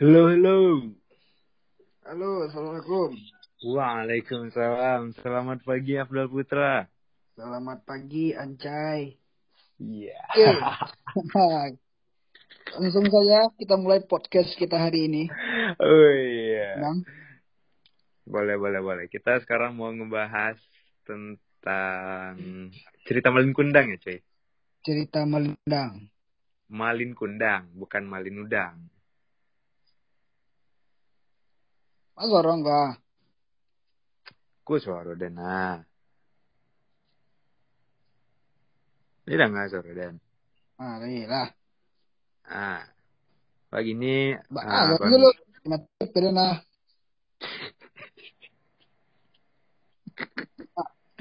Halo, halo. Halo, Assalamualaikum. Waalaikumsalam. Selamat pagi, Abdul Putra. Selamat pagi, Ancai. Iya. Oke. Langsung saja kita mulai podcast kita hari ini. Oh iya. Bang. Boleh, boleh, boleh. Kita sekarang mau ngebahas tentang cerita Malin Kundang ya, cuy. Cerita melindang. Malin Kundang, bukan Malin Udang. Mas orang enggak? Ku suara dena. Tidak nggak suara den. Mari lah. Ah. Pagi ini Ba, ah, kon- dulu. Mati pernah.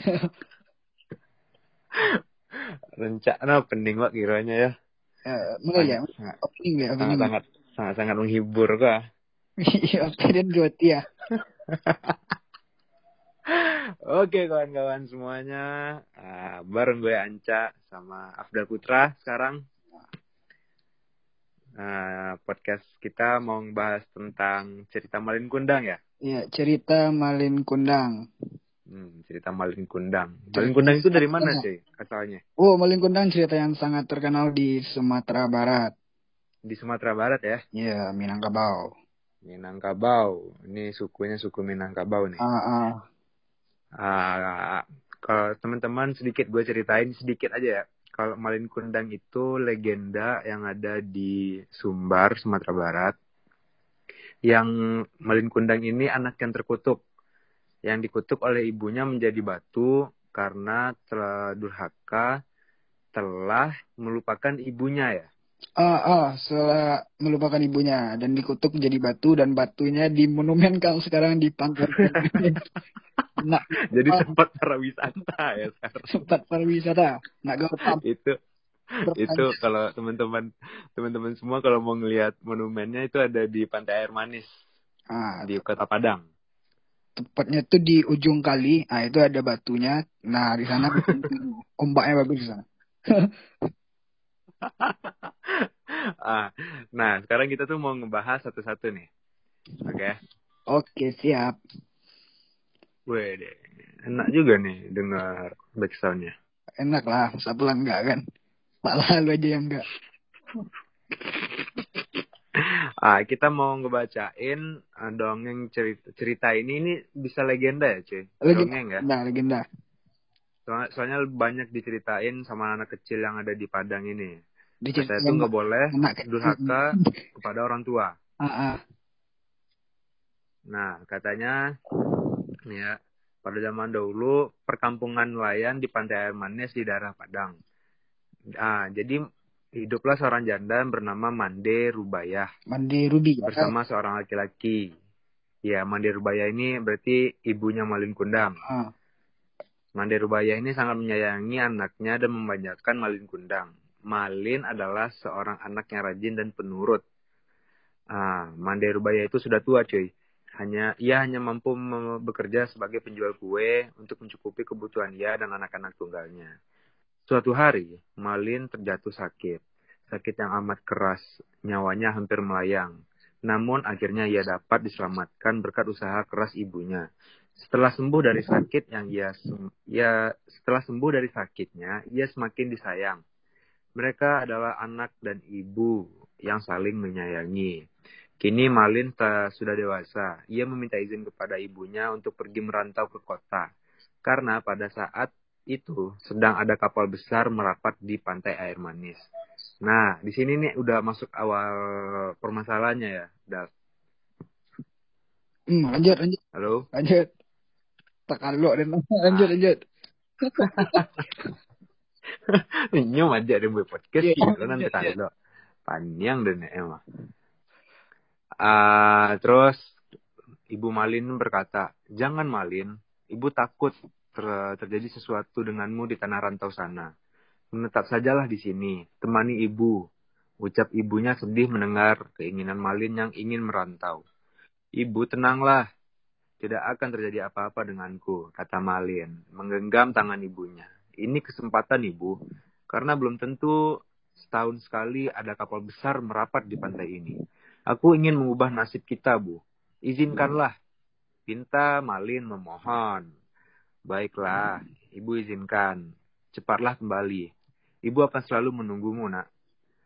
rencana pening wak kiranya ya. Eh, mulai ya. Opening ya, sangat, opening. sangat, sangat, sangat menghibur kah? Iya, opening dua ya. Oke kawan-kawan semuanya, Ah, bareng gue Anca sama Afdal Putra sekarang. Ah, podcast kita mau ngebahas tentang cerita Malin Kundang ya. Iya, cerita Malin Kundang. Hmm, cerita Malin Kundang. Malin Kundang itu dari mana sih asalnya? Oh, Malin Kundang cerita yang sangat terkenal di Sumatera Barat. Di Sumatera Barat ya. Iya, Minangkabau. Minangkabau. Ini sukunya suku Minangkabau nih. Ah, ah. Ah, kalau teman-teman sedikit gue ceritain sedikit aja ya. Kalau Malin Kundang itu legenda yang ada di Sumbar, Sumatera Barat. Yang Malin Kundang ini anak yang terkutuk. Yang dikutuk oleh ibunya menjadi batu karena telah durhaka telah melupakan ibunya ya. Ah, ah, setelah melupakan ibunya dan dikutuk jadi batu dan batunya dimonumenkan sekarang di pantai. nah, Jadi Oh. tempat para wisata ya sekarang. tempat pariwisata. Nak gampang. itu itu kalau teman-teman teman-teman semua kalau mau ngelihat monumennya itu ada di Pantai Air Manis Ah, di Kota Padang. tepatnya tuh di ujung kali. Ah, itu ada batunya. Nah, di sana ombaknya bagus di sana. ah, nah sekarang kita tuh mau ngebahas satu-satu nih. Oke. Oke, siap. Wih, deh. enak juga nih dengar backsoundnya. Enak lah, masa pulang enggak kan? Pak lalu aja yang enggak. Ah, kita mau ngebacain ah, dongeng cerita cerita ini ini bisa legenda ya, cuy. Dongeng ya. Legenda, legenda. Soalnya, soalnya banyak diceritain sama anak kecil yang ada di Padang ini. Diceritain Saya itu nggak boleh durhaka kepada orang tua. Ah, ah. Nah, katanya ya pada zaman dahulu perkampungan nelayan di pantai air manis di daerah Padang. Ah, jadi hiduplah seorang janda bernama Mande Rubayah Mandi Ruby. bersama seorang laki-laki. Ya, Mande Rubayah ini berarti ibunya Malin Kundang. Ah, Mande Rubayah ini sangat menyayangi anaknya dan memanjakan Malin Kundang. Malin adalah seorang anak yang rajin dan penurut. Ah, Mande Rubayah itu sudah tua, cuy. Hanya ia hanya mampu bekerja sebagai penjual kue untuk mencukupi kebutuhan ia dan anak-anak tunggalnya. Suatu hari, Malin terjatuh sakit. Sakit yang amat keras, nyawanya hampir melayang. Namun akhirnya ia dapat diselamatkan berkat usaha keras ibunya. Setelah sembuh dari sakit yang ia, ia setelah sembuh dari sakitnya, ia semakin disayang. Mereka adalah anak dan ibu yang saling menyayangi. Kini Malin sudah dewasa. Ia meminta izin kepada ibunya untuk pergi merantau ke kota. Karena pada saat itu sedang ada kapal besar merapat di pantai air manis. Nah, di sini nih udah masuk awal permasalahannya ya, Dal. hmm, lanjut, lanjut, Halo? lanjut. Tak kalok dan lanjut, Ah. Nyum aja deh buat podcast Iya, gitu nanti iya, iya. kalau panjang dan emang. Ah, terus Ibu Malin berkata, jangan Malin, Ibu takut ter- terjadi sesuatu denganmu di tanah rantau sana. Menetap sajalah di sini, temani ibu. Ucap ibunya sedih mendengar keinginan Malin yang ingin merantau. Ibu tenanglah, tidak akan terjadi apa-apa denganku, kata Malin, menggenggam tangan ibunya. Ini kesempatan ibu, karena belum tentu setahun sekali ada kapal besar merapat di pantai ini. Aku ingin mengubah nasib kita, Bu. Izinkanlah. Pinta Malin memohon. Baiklah, ibu izinkan. Cepatlah kembali. Ibu akan selalu menunggumu, nak.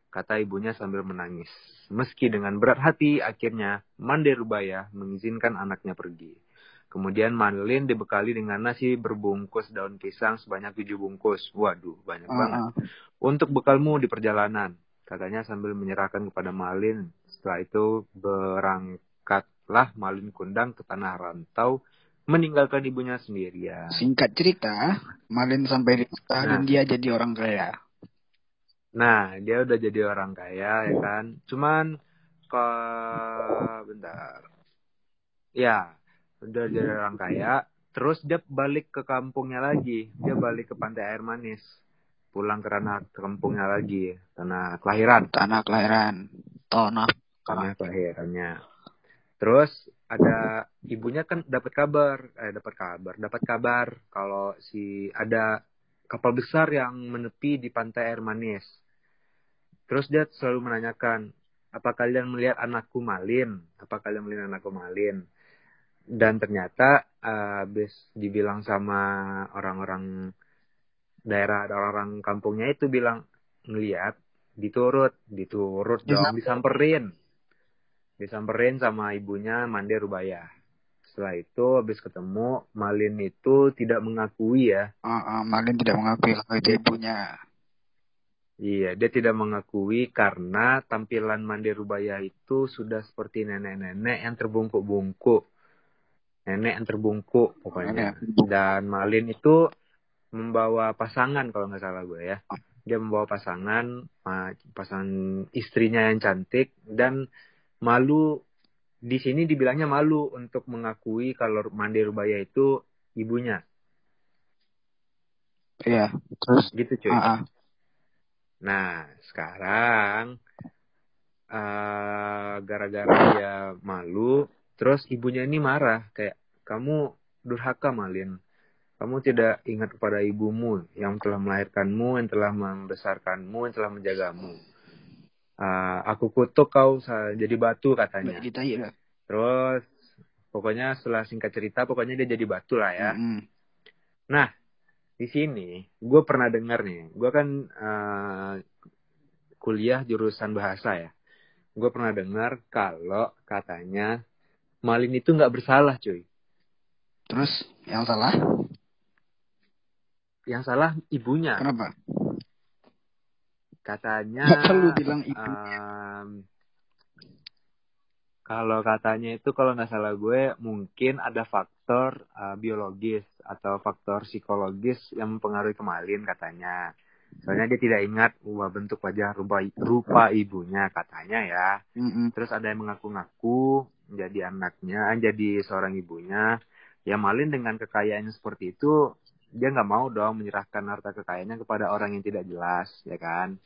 Kata ibunya sambil menangis. Meski dengan berat hati, akhirnya Mande Rubaya mengizinkan anaknya pergi. Kemudian Malin dibekali dengan nasi berbungkus daun pisang sebanyak tujuh bungkus. Waduh, banyak Ah, banget. ah. Untuk bekalmu di perjalanan, katanya sambil menyerahkan kepada Malin. Setelah itu berangkatlah Malin Kundang ke tanah rantau, meninggalkan ibunya sendirian. Singkat cerita, Malin sampai di kota dan Nah. dia jadi orang kaya. Nah, dia udah jadi orang kaya ya kan. Cuman ke bentar. Ya, udah jadi orang kaya, terus dia balik ke kampungnya lagi. Dia balik ke pantai air manis. Pulang ke tanah kampungnya lagi, tanah kelahiran. Tanah kelahiran. Tanah. tanah kelahirannya. Terus ada ibunya kan dapat kabar, eh dapat kabar, dapat kabar kalau si ada kapal besar yang menepi di pantai air manis. Terus dia selalu menanyakan, apa kalian melihat anakku Malin? Apa kalian melihat anakku Malin? Dan ternyata habis dibilang sama orang-orang daerah orang-orang kampungnya itu bilang ngeliat diturut diturut dong disamperin. Disamperin sama ibunya Mande Rubaya. Setelah itu habis ketemu Malin itu tidak mengakui ya. Ah, ah, Malin tidak mengakui kalau itu ibunya. iya dia tidak mengakui karena tampilan Mande Rubaya itu sudah seperti nenek-nenek yang terbungkuk-bungkuk nenek yang terbungkuk pokoknya Nenek. dan Malin itu membawa pasangan kalau nggak salah gue ya dia membawa pasangan uh, pasangan istrinya yang cantik dan malu di sini dibilangnya malu untuk mengakui kalau Mande Rubaya itu ibunya Iya. Terus. gitu cuy Ah, ah. nah sekarang eh, gara-gara dia malu terus ibunya ini marah kayak kamu durhaka Malin kamu tidak ingat kepada ibumu yang telah melahirkanmu yang telah membesarkanmu yang telah menjagamu Ah, aku kutuk kau jadi batu katanya dah. Terus pokoknya setelah singkat cerita pokoknya dia jadi batu lah ya. Mm-mm. Nah di sini gue pernah dengar nih, gue kan eh, kuliah jurusan bahasa ya. Gue pernah dengar kalau katanya Malin itu nggak bersalah cuy. Terus yang salah? Yang salah ibunya. Kenapa? Katanya. Nggak perlu bilang ibu. em, kalau katanya itu kalau nggak salah gue mungkin ada faktor eh, biologis atau faktor psikologis yang mempengaruhi kemalin katanya. Soalnya dia tidak ingat wah bentuk wajah rupa, rupa ibunya katanya ya. Mm-mm. Terus ada yang mengaku-ngaku jadi anaknya, jadi seorang ibunya. Ya Malin dengan kekayaannya seperti itu, dia nggak mau dong menyerahkan harta kekayaannya kepada orang yang tidak jelas, ya kan?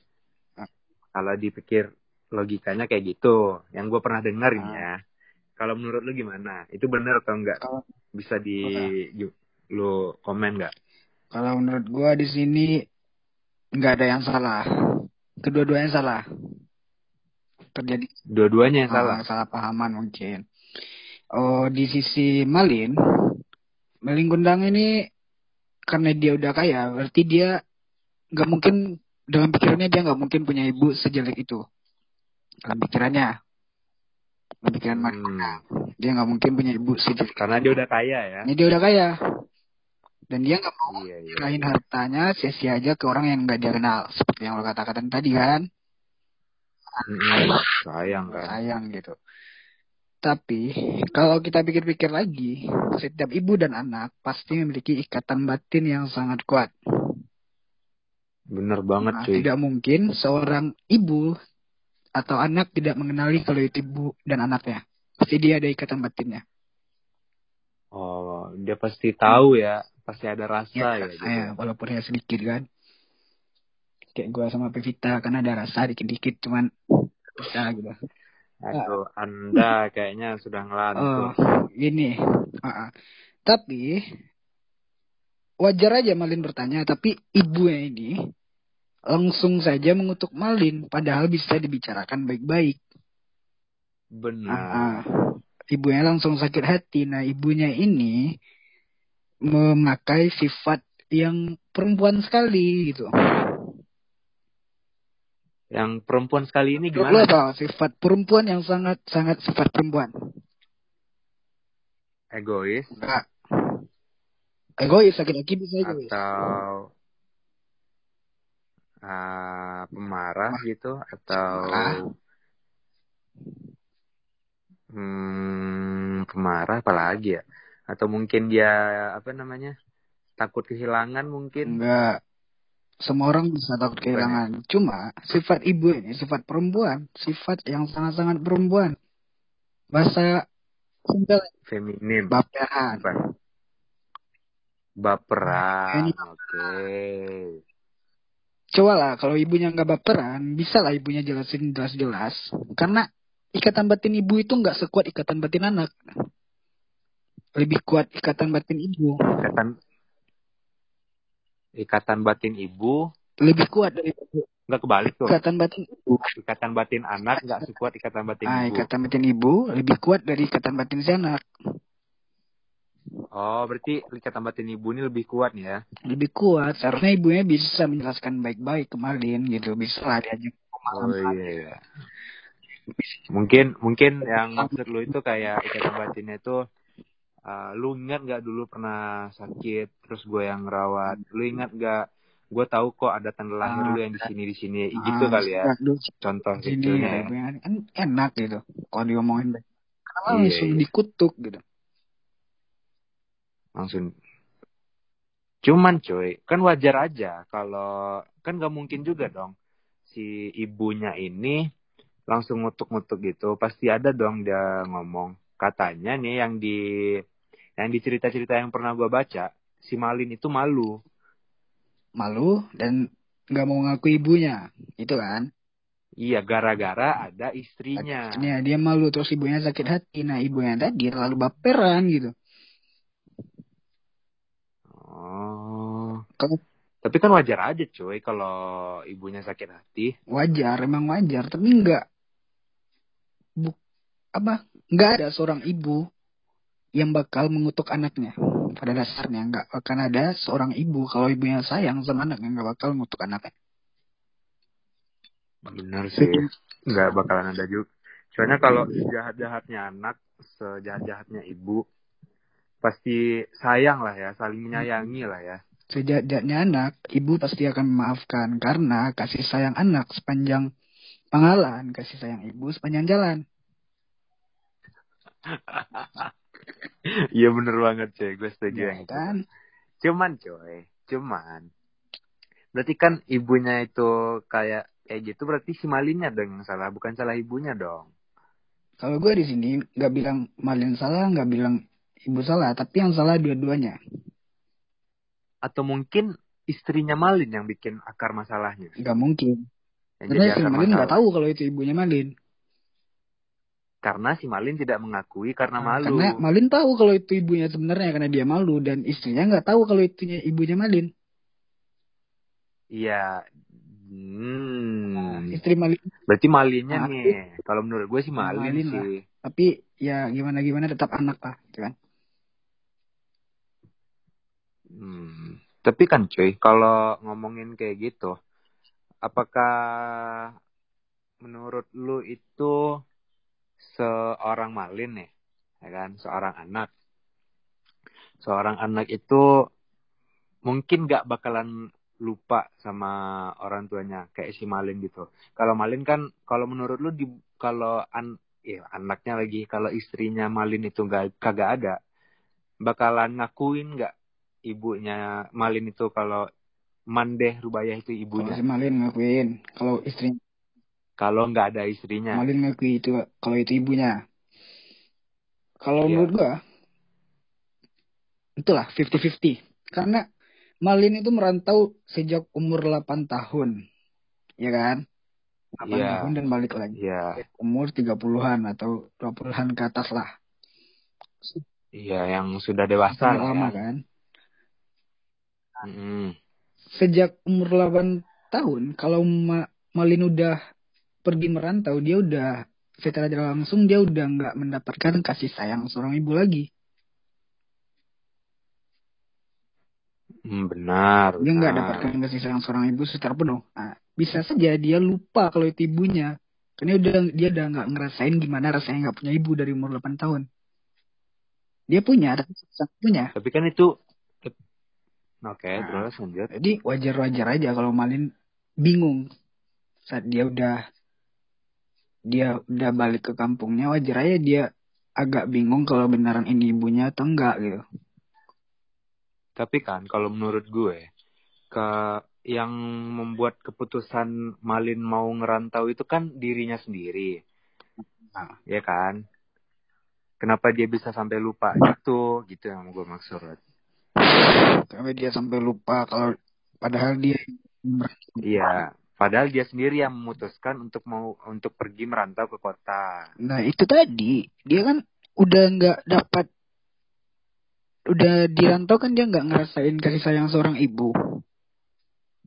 Kalau dipikir logikanya kayak gitu, yang gue pernah dengar ini Ah. ya. Kalau menurut lu gimana? Itu benar atau enggak? Bisa di yu- lu komen nggak? kalau menurut gua di sini nggak ada yang salah. Kedua-duanya salah. Terjadi Dua-duanya yang ah, salah. salah pahaman mungkin. Oh di sisi Malin, Malin Gundang ini karena dia udah kaya, berarti dia nggak mungkin dalam pikirannya dia nggak mungkin punya ibu sejelek itu. Dalam pikirannya, dalam pikiran Malin Hmm, dia nggak mungkin punya ibu sejelek. karena dia udah kaya ya. Ini dia udah kaya, dan dia nggak mau Iya, iya. hartanya sia-sia aja ke orang yang nggak dia kenal, seperti yang lo katakan tadi kan. Sayang kan. sayang gitu. Tapi kalau kita pikir-pikir lagi, setiap ibu dan anak pasti memiliki ikatan batin yang sangat kuat. Bener banget Nah, cuy. tidak mungkin seorang ibu atau anak tidak mengenali kalau itu ibu dan anaknya. Pasti dia ada ikatan batinnya. Oh, dia pasti tahu ya. Pasti ada rasa ya. gitu. ya, walaupun ya sedikit kan. Kayak gua sama Pevita kan ada rasa dikit-dikit cuman bisa gitu. Aduh, Anda kayaknya sudah Oh, ngelantur. gini. Ah, ah. Tapi wajar aja Malin bertanya, tapi ibunya ini langsung saja mengutuk Malin, padahal bisa dibicarakan baik-baik. Benar. Ah, ibunya langsung sakit hati. Nah, ibunya ini memakai sifat yang perempuan sekali gitu. Yang perempuan sekali ini Lu gimana? apa sifat perempuan yang sangat sangat sifat perempuan? Egois Enggak. Egois, laki-laki bisa egois. atau ah, pemarah gitu atau Pemarah. hmm, pemarah apalagi ya? Atau mungkin dia apa namanya? Takut kehilangan mungkin. Enggak. Semua orang bisa takut kehilangan. Cuma sifat ibu ini sifat perempuan, sifat yang sangat-sangat perempuan. Bahasa simpel Feminim. baperan. Baperan. Oke. Coba lah kalau ibunya nggak baperan, bisa lah ibunya jelasin jelas-jelas. Karena ikatan batin ibu itu nggak sekuat ikatan batin anak. Lebih kuat ikatan batin ibu. Ikatan ikatan batin ibu Lebih kuat dari nggak kebalik tuh. ikatan batin ibu. Ikatan batin anak nggak sekuat ikatan batin Nah, ibu. ikatan batin ibu lebih kuat dari ikatan batin si anak. Oh, berarti ikatan batin ibu ini lebih kuat ya? Lebih kuat. Seharusnya ibunya bisa menjelaskan baik-baik kemarin gitu. Bisa lah diajak Oh iya. iya. Mungkin mungkin yang maksud lu itu kayak ikatan batinnya itu uh, lu ingat nggak dulu pernah sakit terus gue yang rawat. Lu ingat nggak? Gue tahu kok ada tanda lahir lu yang di sini di sini gitu Ah, kali ya. Aduh, Contoh itunya ya. kan enak gitu. Kalau diomongin baik. Karena Iya, langsung iya. dikutuk gitu. langsung cuman cuy kan wajar aja kalau kan gak mungkin juga dong si ibunya ini langsung ngutuk-ngutuk gitu pasti ada dong dia ngomong katanya nih yang di yang di cerita-cerita yang pernah gua baca si Malin itu malu Malu dan nggak mau ngaku ibunya. Itu kan. iya gara-gara ada istrinya Akhirnya dia malu terus ibunya sakit hati. Nah ibunya tadi terlalu baperan gitu. oh Kalau tapi kan wajar aja cuy kalau ibunya sakit hati wajar, emang wajar. Tapi nggak. Bu, apa? Nggak ada seorang ibu yang bakal mengutuk anaknya. Pada dasarnya nggak akan ada seorang ibu kalau ibunya sayang sama anaknya nggak bakal mengutuk anaknya. bener sih nggak bakalan ada juga. Soalnya kalau sejahat-jahatnya anak, sejahat-jahatnya ibu, pasti sayang lah ya, saling menyayangi lah ya. Sejak-jaknya anak, ibu pasti akan memaafkan karena kasih sayang anak sepanjang pengalaman, kasih sayang ibu sepanjang jalan. Iya bener banget cuy, gue setuju Ya yang itu. kan? Cuman cuy, cuman. Berarti kan ibunya itu kayak kayak gitu, berarti si Malinnya dong yang salah, bukan salah ibunya dong. Kalau gue di sini nggak bilang Malin salah, nggak bilang ibu salah, tapi yang salah dua-duanya. Atau mungkin istrinya Malin yang bikin akar masalahnya. Nggak mungkin. Karena akar Malin nggak tahu kalau itu ibunya Malin. Karena si Malin tidak mengakui karena Nah, malu. Karena Malin tahu kalau itu ibunya sebenarnya karena dia malu dan istrinya nggak tahu kalau itu ibunya Malin. Iya. Nah, Hmm. istri Malin Berarti Malinnya Nah, nih, kalau menurut gue sih Malin, Malin lah. sih. tapi ya gimana gimana tetap anak lah, gitu kan? Hmm. Tapi kan cuy, kalau ngomongin kayak gitu, apakah menurut lu itu seorang malin nih, ya kan, seorang anak, seorang anak itu mungkin gak bakalan lupa sama orang tuanya kayak si malin gitu. Kalau malin kan, kalau menurut lu di kalau an, ya anaknya lagi, kalau istrinya malin itu gak kagak ada, bakalan ngakuin nggak ibunya malin itu kalau mandeh rubaya itu Kalau ibunya si Malin ngakuin, kalau istri kalau nggak ada istrinya Malin ngakui itu kalau itu ibunya. Kalau Iya. menurut gua itulah 50-50. Karena Malin itu merantau sejak umur 8 tahun. Ya kan? 8 Iya. tahun dan balik lagi. iya Umur 30-an atau 20-an ke atas lah. iya yang sudah dewasa lah lama ya kan? Mm-mm. Sejak umur 8 tahun kalau Ma- Malin udah pergi merantau, dia udah secara tidak langsung dia udah nggak mendapatkan kasih sayang seorang ibu lagi. Hmm, benar. Dia nggak dapatkan kasih sayang seorang ibu secara penuh. Nah, bisa saja dia lupa kalau itu ibunya. Karena udah dia udah nggak ngerasain gimana rasanya nggak punya ibu dari umur 8 tahun. Dia punya, tapi punya. Tapi kan itu Oke, Nah. terus lanjut. Jadi wajar-wajar aja kalau Malin bingung saat dia udah dia udah balik ke kampungnya wajar aja dia agak bingung kalau beneran ini ibunya atau enggak gitu. Tapi kan kalau menurut gue ke yang membuat keputusan Malin mau ngerantau itu kan dirinya sendiri. Nah. Ya kan? Kenapa dia bisa sampai lupa itu? Gitu yang gue maksud. Sampai dia sampai lupa kalau padahal dia Iya, padahal dia sendiri yang memutuskan untuk mau untuk pergi merantau ke kota. Nah itu tadi dia kan udah nggak dapat udah dirantau kan dia nggak ngerasain kasih sayang seorang ibu.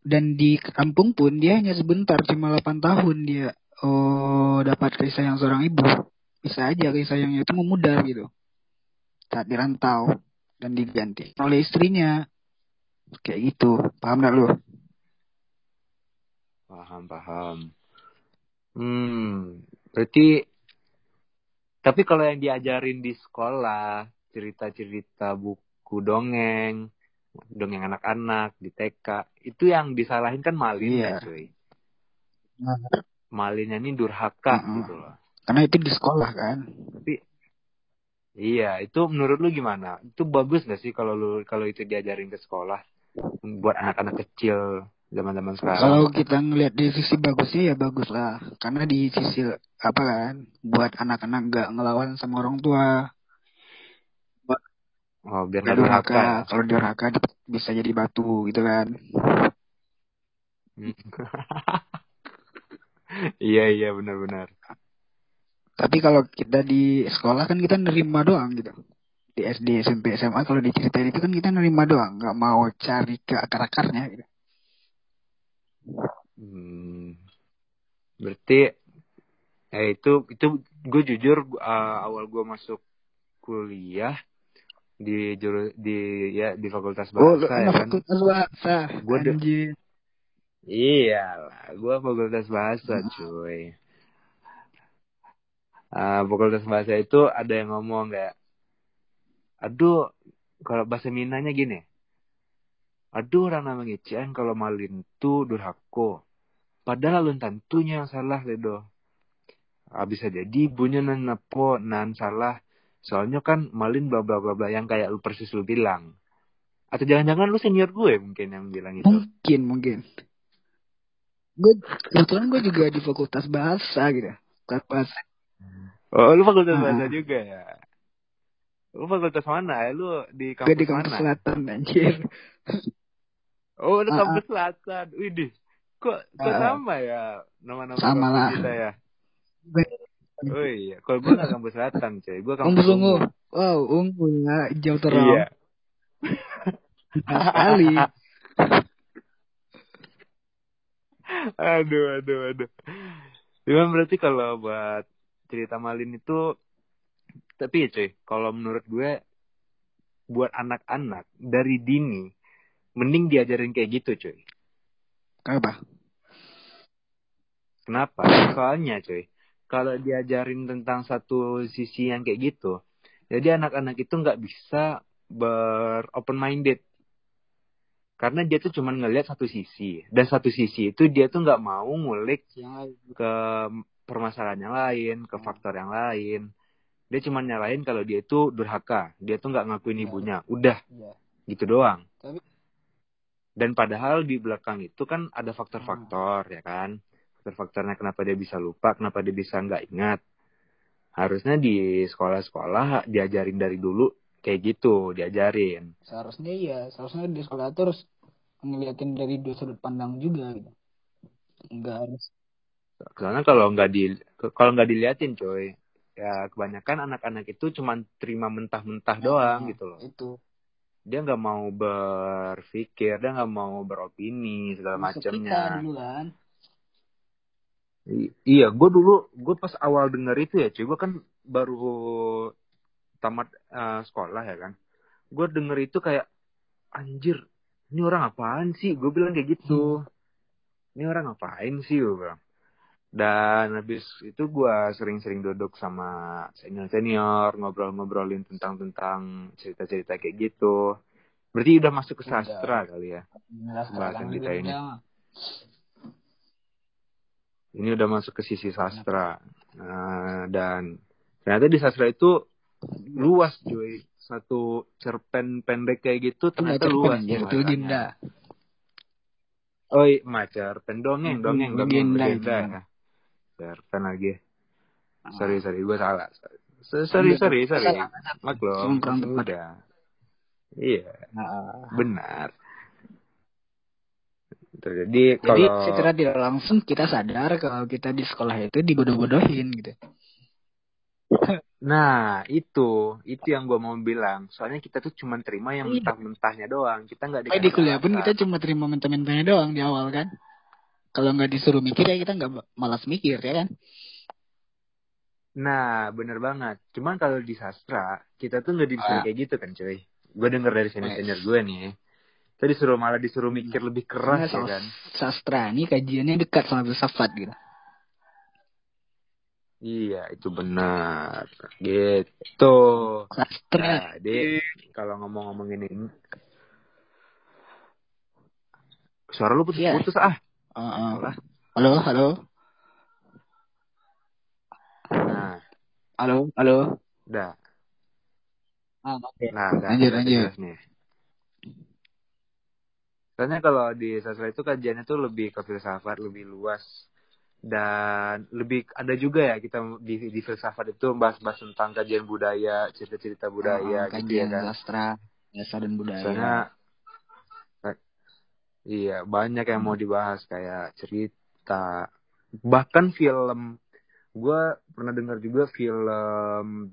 Dan di kampung pun dia hanya sebentar cuma 8 tahun dia oh dapat kasih sayang seorang ibu. Bisa aja kasih sayangnya itu memudar gitu. Saat dirantau dan diganti oleh istrinya. Kayak gitu. Paham gak lu Paham, paham. Hmm, berarti tapi kalau yang diajarin di sekolah, cerita-cerita buku dongeng, dongeng anak-anak di TK, itu yang disalahin kan Malin Iya. ya, cuy. Nah, Malinnya ini durhaka Mm-mm. gitu loh. karena itu di sekolah kan Tapi iya, itu menurut lu gimana? Itu bagus gak sih kalau lu kalau itu diajarin ke sekolah buat anak-anak kecil zaman-zaman sekarang? Kalau kita ngelihat di sisi bagusnya ya bagus lah. Karena di sisi apa kan, buat anak-anak nggak ngelawan sama orang tua. Oh, biar nggak durhaka. Kalau durhaka bisa jadi batu gitu kan. Hmm. iya iya benar-benar. Tapi kalau kita di sekolah kan kita nerima doang gitu. Di SD, SMP, SMA kalau diceritain itu kan kita nerima doang, nggak mau cari ke akar-akarnya gitu. Hmm. Berarti eh itu itu gue jujur uh, awal gue masuk kuliah di juru di ya di fakultas Oh, lu bahasa ya anak kan. fakultas bahasa. Gua de- Anjir. Iyalah, gue fakultas bahasa cuy. Ah, fakultas bahasa itu ada yang ngomong kayak, aduh, kalau bahasa Minanya gini, aduh orang namanya Cian kalau malin tuh durhako. Padahal alun tantunya yang salah ledo. Ah, bisa jadi ibunya nan napo nan salah. Soalnya kan malin bla bla bla bla yang kayak lu persis lu bilang. Atau jangan-jangan lu senior gue mungkin yang bilang itu. Mungkin, mungkin. Gue kebetulan gue juga di fakultas bahasa gitu. Fakultas bahasa. Oh, lu fakultas Ah. bahasa juga ya? Lu fakultas mana ya? Lu di Gue kampus di kampus mana? selatan anjir. Oh, lu Ah, kampus selatan. Widih. Kok, kok sama ya nama-nama Sama lah. kita ya? Oh iya, kalau gue gak kampus selatan, coy. Gue kampus Kampus ungu. Wow, ungu ya, hijau terang. Iya. Sekali. aduh, aduh, aduh. Cuman berarti kalau buat cerita Malin itu, tapi ya cuy, kalau menurut gue, buat anak-anak dari dini, mending diajarin kayak gitu cuy. Kenapa? Kenapa? Soalnya cuy, kalau diajarin tentang satu sisi yang kayak gitu, jadi anak-anak itu nggak bisa ber open minded. Karena dia tuh cuma ngelihat satu sisi. Dan satu sisi itu dia tuh nggak mau ngulik ke permasalahan yang lain, ke faktor yang lain. Dia cuma nyalain kalau dia itu durhaka. Dia tuh nggak ngakuin Ya. ibunya. Udah, Iya. gitu doang. Tapi- Dan padahal di belakang itu kan ada faktor-faktor, ya kan? Faktor-faktornya kenapa dia bisa lupa, kenapa dia bisa nggak ingat. Harusnya di sekolah-sekolah diajarin dari dulu kayak gitu, diajarin. Seharusnya iya, seharusnya di sekolah terus ngeliatin dari dua sudut pandang juga gitu. Enggak harus. Karena kalau nggak di kalau nggak diliatin, coy, ya kebanyakan anak-anak itu cuma terima mentah-mentah doang Nah, gitu loh. Itu. Dia nggak mau berpikir, dia nggak mau beropini segala macamnya. kan. I- iya, gue dulu, gue pas awal denger itu ya, cuy, gue kan baru tamat eh, sekolah ya kan. Gue denger itu kayak, anjir, ini orang apaan sih? Gue bilang kayak gitu. Ini orang ngapain sih, gue bilang. Dan habis itu gue sering-sering duduk sama senior-senior, ngobrol-ngobrolin tentang-tentang cerita-cerita kayak gitu. Berarti udah masuk ke Udah. sastra kali ya. Bahasan kita ini. Ini udah masuk ke sisi sastra. Nah, dan ternyata di sastra itu luas cuy. Satu cerpen pendek kayak gitu ternyata luas. ya, masanya. Ginda. Oh iya, mah cerpen dongeng, Hmm, dongeng, dongeng, legenda ya. Cerpen lagi. Ah. Sorry, sorry, gue salah. S- Sorry, sorry, sorry. Salah. Maklum, sudah. Iya, Nah, benar. Jadi Jadi kalau secara tidak langsung kita sadar kalau kita di sekolah itu dibodoh-bodohin gitu. Nah, itu, itu yang gue mau bilang. Soalnya kita tuh cuma terima yang Iya. mentah-mentahnya doang. Kita nggak di kuliah pun kita cuma terima mentah-mentahnya doang di awal kan. Kalau nggak disuruh mikir ya kita nggak malas mikir ya kan. Nah, bener banget. Cuman kalau di sastra, kita tuh nggak disuruh Ah. kayak gitu kan, cuy. Gue denger dari senior-senior gue nih. Kita disuruh malah disuruh mikir lebih keras ya sas- kan. sastra ini kajiannya dekat sama filsafat gitu. Iya, itu benar. Gitu. Sastra. Jadi, kalau ngomong-ngomongin ini, suara lu Iya. putus-putus ah. Alah. Halo, halo, Nah, halo, halo. udah. Ah, oke. Nah, udah. Lanjut. jelas nih. Soalnya kalau di sastra itu kajiannya tuh lebih ke filsafat, lebih luas. Dan lebih ada juga ya kita di, di filsafat itu bahas-bahas tentang kajian budaya, cerita-cerita budaya Heeh, gitu ya kan. sastra, dasar dan budaya. Soalnya iya banyak yang mau dibahas kayak cerita, bahkan film. Gue pernah dengar juga film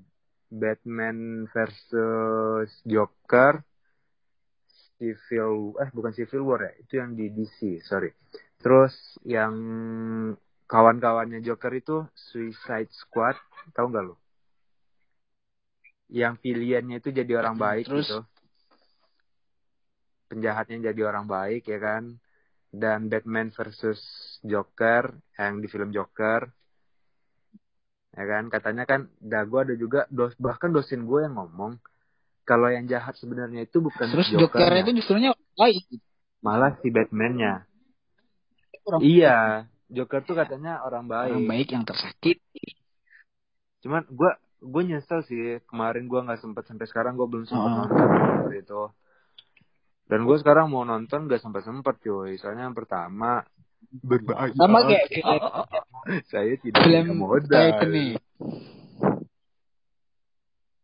Batman versus Joker, Civil eh bukan Civil War ya, itu yang di DC, sorry. Terus yang kawan-kawannya Joker itu Suicide Squad, tahu nggak lo? Yang pilihannya itu jadi orang Hmm, baik terus? gitu. Penjahatnya jadi orang baik ya kan. Dan Batman versus Joker yang di film Joker. Ya kan, katanya kan, dah gue ada juga dos bahkan dosen gue yang ngomong kalau yang jahat sebenarnya itu bukan Terus Joker itu justrunya baik. malah si Batman-nya. Orang, Iya, Joker tuh katanya orang baik. orang baik yang tersakit. Cuman gue gue nyesel sih kemarin gue nggak sempet sampai sekarang gue belum sempet Oh. nonton itu. Dan gue sekarang mau nonton gak sempet sempet cuy. Soalnya yang pertama berbahaya. Sama kayak film, Saya tidak film punya modal. Titanic.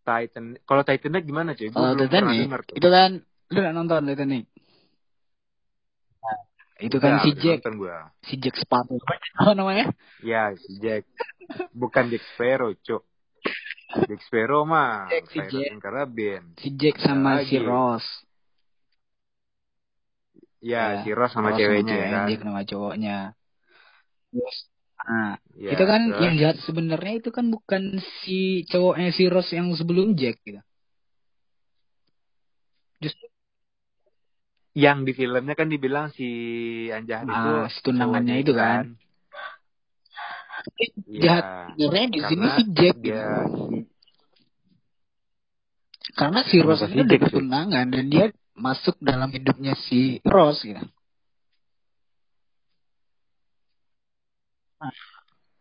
Titan. Kalau Titanic gimana cuy? Kalau Titanic denger tuh. itu kan lu udah nonton Titanic. itu kan Udah, si Jack, si Jack Sparrow. Apa namanya? Ya si Jack. Bukan Jack Sparrow cuk. Jack Sparrow mah. Jack, si Pirates Jack. Caribbean. Si Jack sama Ada si lagi. Ross. Ya, si Ross sama Ross ceweknya ya ceweknya, kan. Jack sama cowoknya. Terus, nah, Ya, itu kan terus? yang jahat sebenarnya itu kan bukan si cowoknya si Ross yang sebelum Jack gitu. Justru yang di filmnya kan dibilang si yang jahat itu Ah, si tunangannya itu kan. Iya, jahat sebenarnya di sini si Jack gitu. dia si- Karena si Ross ini si udah bertunangan dan dia masuk dalam hidupnya si Ross gitu.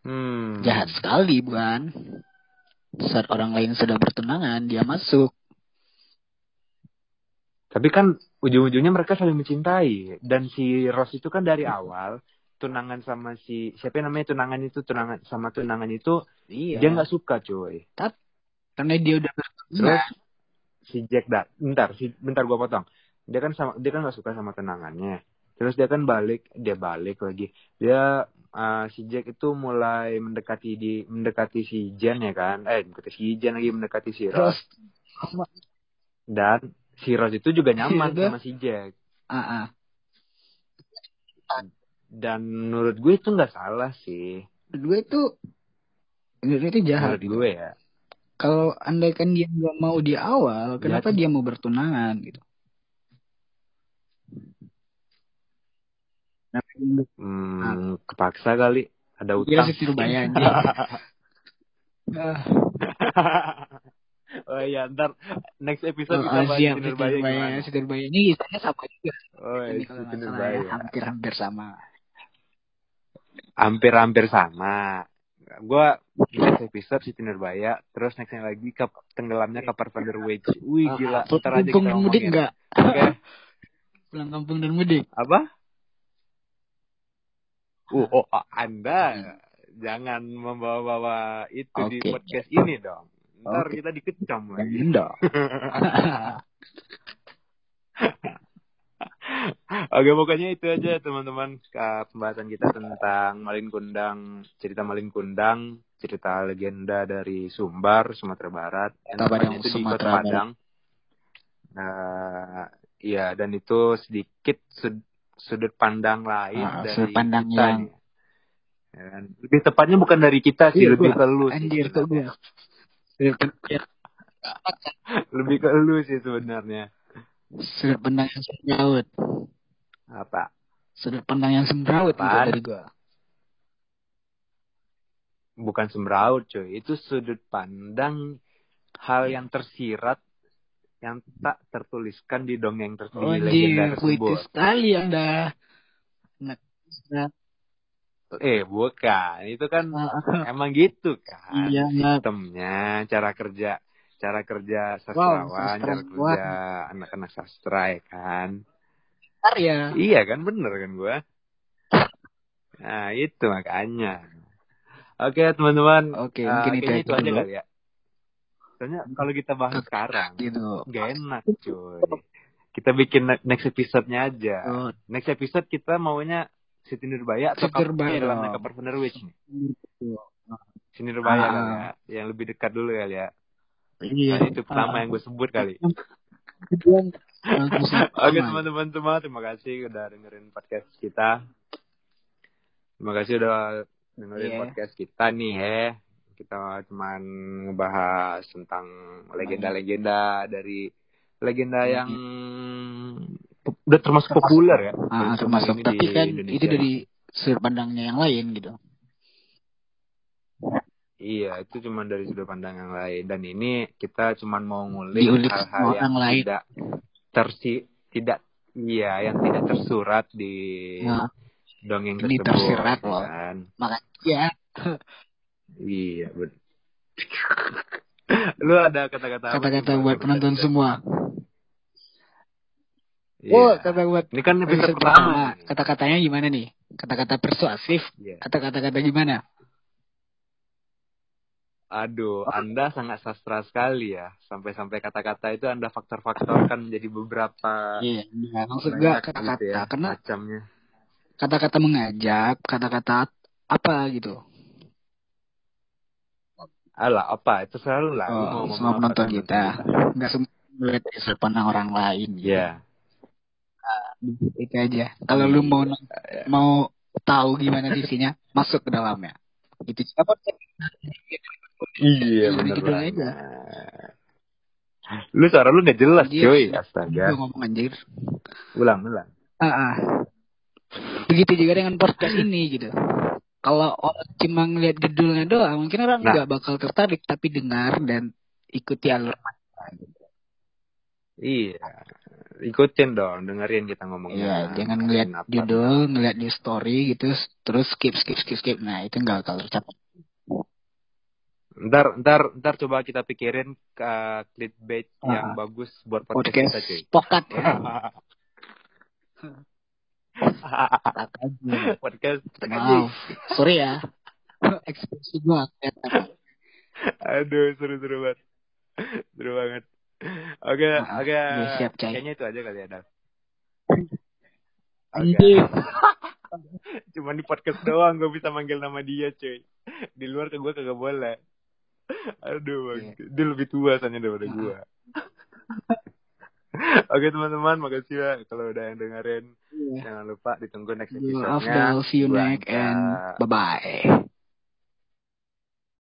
hmm, Jahat sekali bukan? Saat orang lain sudah bertunangan, dia masuk. Tapi kan ujung-ujungnya mereka saling mencintai dan si Ross itu kan dari awal tunangan sama si siapa yang namanya tunangan itu tunangan sama tunangan itu Iya. dia nggak suka cuy. Karena dia udah Terus bertunangan. Si Jack dat bentar si bentar gua potong. Dia kan sama dia kan nggak suka sama tunangannya. Terus dia kan balik dia balik lagi. Dia uh, si Jack itu mulai mendekati di mendekati si Jen ya kan. Eh mendekati si Jen lagi mendekati si Ross. Dan si Ross itu juga nyaman Iya, sama si Jack. Ah, ah. Dan menurut gue itu nggak salah sih. gue itu gue itu jahat Menurut gue ya. Kalau andaikan dia nggak mau di awal kenapa Jahat. dia mau bertunangan gitu Hmm, kepaksa kali. Ada utang. si Tirbaya anjing. Ah, oh iya, ntar next episode oh, kita bahas siap, si si Nurbaya Tirbaya. gimana. Si Tirbaya ini kisahnya sama juga. Oh, ini iya, kalau si nggak salah Nurbaya. ya, hampir-hampir sama. Hampir-hampir sama. Gua next episode si Nurbaya, terus nextnya lagi ke tenggelamnya kapal Vanderwege. Wih Oh, gila, ntar aja kampung kita dan mudik enggak? Oke, Pulang kampung dan mudik. apa? Uh, oh, oh, Anda jangan membawa-bawa itu di Oke. podcast ini dong. Ntar Oke. kita dikecam lagi. Dong. Oke pokoknya itu aja teman-teman Ke pembahasan kita tentang Malin Kundang cerita Malin Kundang cerita legenda dari Sumbar Sumatera Barat Kota Padang, itu di Sumatera Kota Padang. Nah, iya dan itu sedikit sud- sudut pandang lain Ah, dari sudut pandang kita yang-. Ya kan? Lebih tepatnya bukan dari kita sih, Iya, lebih gua- ke lu. Anjir gue. Sudut pandang, Lebih ke lu sih sebenarnya. sudut pandang yang sembraut. Apa? Sudut pandang yang sembraut gitu Apaan? dari gue. Bukan sembraut coy itu sudut pandang hal yang tersirat yang tak tertuliskan di dongeng ter- Oh, di legenda tersebut sekali anda. Nah, nah, eh bukan itu kan ah, emang gitu kan Iya, iya. sistemnya cara kerja cara kerja Wow, sastrawan cara sastrawan. kerja anak-anak sastra ya kan Ntar ya. iya kan bener kan gua nah itu makanya oke teman-teman Oke, Eh, mungkin itu itu aja dulu. kali ya soalnya kalau kita bahas sekarang Gitu. Gak enak cuy. Kita bikin ne- next episode-nya aja. Oh, Next episode kita maunya Siti Nurbaya atau Siti Nurbaya dalamnya dong. Kapar Vanderwich nih. Siti Nurbaya Ah. kali ya. Yang lebih dekat dulu kali ya. Iya. Nah, itu pertama Ah. yang gue sebut kali. Yang Oke pertama. teman-teman semua, terima kasih udah dengerin podcast kita. Terima kasih udah dengerin Iya. podcast kita nih ya. Kita cuman ngebahas tentang legenda-legenda dari legenda yang po- udah termasuk populer ya. Ah, termasuk. Tapi kan Indonesia. itu dari sudut pandangnya yang lain gitu. Iya, itu cuma dari sudut pandang yang lain. Dan ini kita cuma mau ngulik hal-hal yang lain. tidak tersi tidak iya yang tidak tersurat di Nah, dongeng ini tersebut. tersirat loh. Kan? makanya Iya, benar. Lu ada kata-kata kata-kata buat penonton semua. Iya. Oh, kata buat Ini kan episode pertama. Kata-katanya gimana nih? Kata-kata persuasif atau kata-kata gimana? Aduh, Anda sangat sastra sekali ya. Sampai-sampai kata-kata itu Anda faktor-faktorkan menjadi beberapa Iya, iya. Maksud gua kata-kata gitu ya, karena macamnya. Kata-kata mengajak, kata-kata apa gitu. Alah, apa? Itu selalu lah. Lu mau Oh, ngomong semua apa penonton kita. Enggak semua melihat dari pandang orang lain. gitu. Iya. Itu aja. Kalau lu mau mau tahu gimana isinya, masuk ke dalamnya. Itu siapa? Iya, banget. aja. Lu suara lu gak jelas, Anjir. cuy. Astaga. ngomong anjir. Ulang, ulang. Ah, ah. Begitu juga dengan podcast ini gitu. Kalau orang cuma ngeliat judulnya doang, mungkin orang Nah. nggak bakal tertarik, tapi dengar dan ikuti alur. Iya. Ikutin dong, dengerin kita ngomongnya. Iya, jangan ngeliat Apa. judul, ngeliat di story gitu, terus skip, skip, skip, skip. Nah, itu nggak bakal tercapai. Ntar, ntar, ntar coba kita pikirin ke clickbait Ah. yang bagus buat podcast, Podcast kita, cuy. pokat ya. podcast Wow, sorry ya. Ekspresi gua. Aduh, seru-seru banget. Seru banget. Oke, Ah, oke. iya, siap, Cai. Kayaknya itu aja kali ya. Oke. Anjir. Cuma di podcast doang gue bisa manggil nama dia, cuy. Di luar ke gue kagak boleh. Aduh, bang. Iya. Dia lebih tua soalnya daripada gue. Oke teman-teman, makasih ya kalau udah yang dengerin. Iya. Jangan lupa ditunggu next episode-nya. See you next and bye-bye.